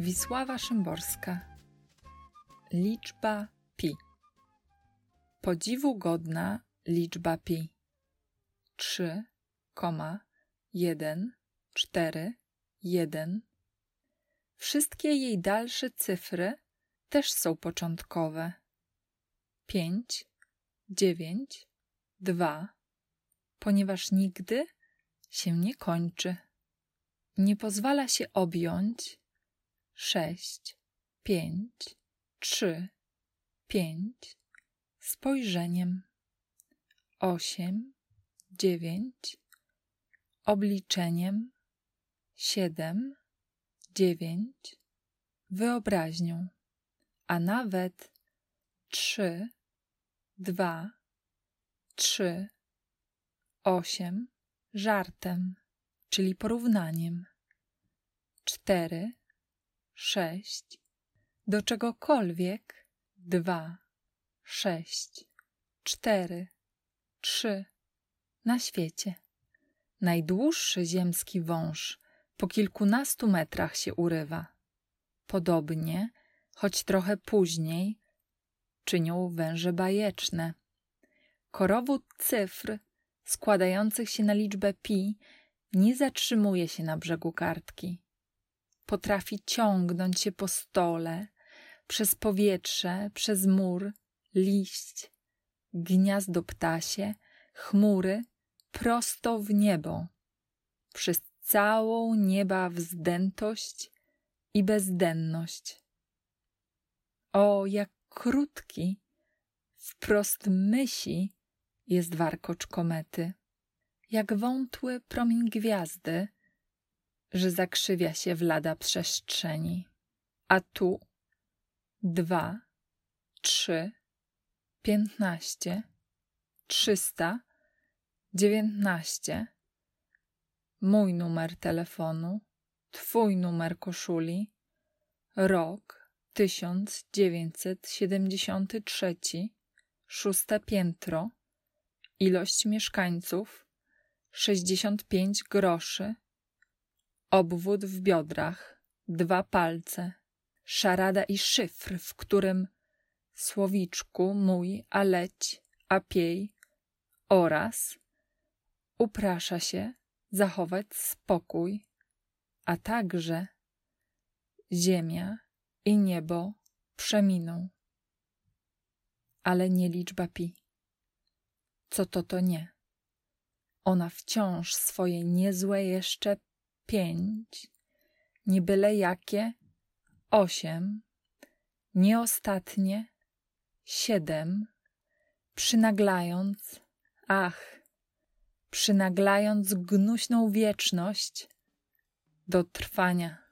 Wisława Szymborska. Liczba pi. Podziwu godna liczba pi. 3, 1, 4, 1 Wszystkie jej dalsze cyfry też są początkowe. 5, 9, 2 Ponieważ nigdy się nie kończy. Nie pozwala się objąć sześć, pięć, trzy, pięć, spojrzeniem, osiem, dziewięć, obliczeniem, siedem, dziewięć, wyobraźnią, a nawet trzy, dwa, trzy, osiem, żartem, czyli porównaniem, cztery, sześć, do czegokolwiek dwa, sześć, cztery, trzy na świecie. Najdłuższy ziemski wąż po kilkunastu metrach się urywa. Podobnie, choć trochę później, czynią węże bajeczne. Korowód cyfr składających się na liczbę pi nie zatrzymuje się na brzegu kartki potrafi ciągnąć się po stole, przez powietrze, przez mur, liść, gniazdo ptasie, chmury, prosto w niebo, przez całą nieba wzdętość i bezdenność. O, jak krótki, wprost myśi jest warkocz komety, jak wątły promień gwiazdy, że zakrzywia się w lada przestrzeni. A tu dwa, trzy, piętnaście, trzysta, dziewiętnaście. Mój numer telefonu, twój numer koszuli, rok tysiąc dziewięćset siedemdziesiąty trzeci, szóste piętro, ilość mieszkańców sześćdziesiąt pięć groszy, obwód w biodrach, dwa palce, szarada i szyfr, w którym słowiczku mój, a leć, a piej oraz uprasza się zachować spokój, a także ziemia i niebo przeminą. Ale nie liczba pi. Co to to nie? Ona wciąż swoje niezłe jeszcze pięć, nie byle jakie, osiem, nie ostatnie, siedem, przynaglając, ach, przynaglając gnuśną wieczność do trwania.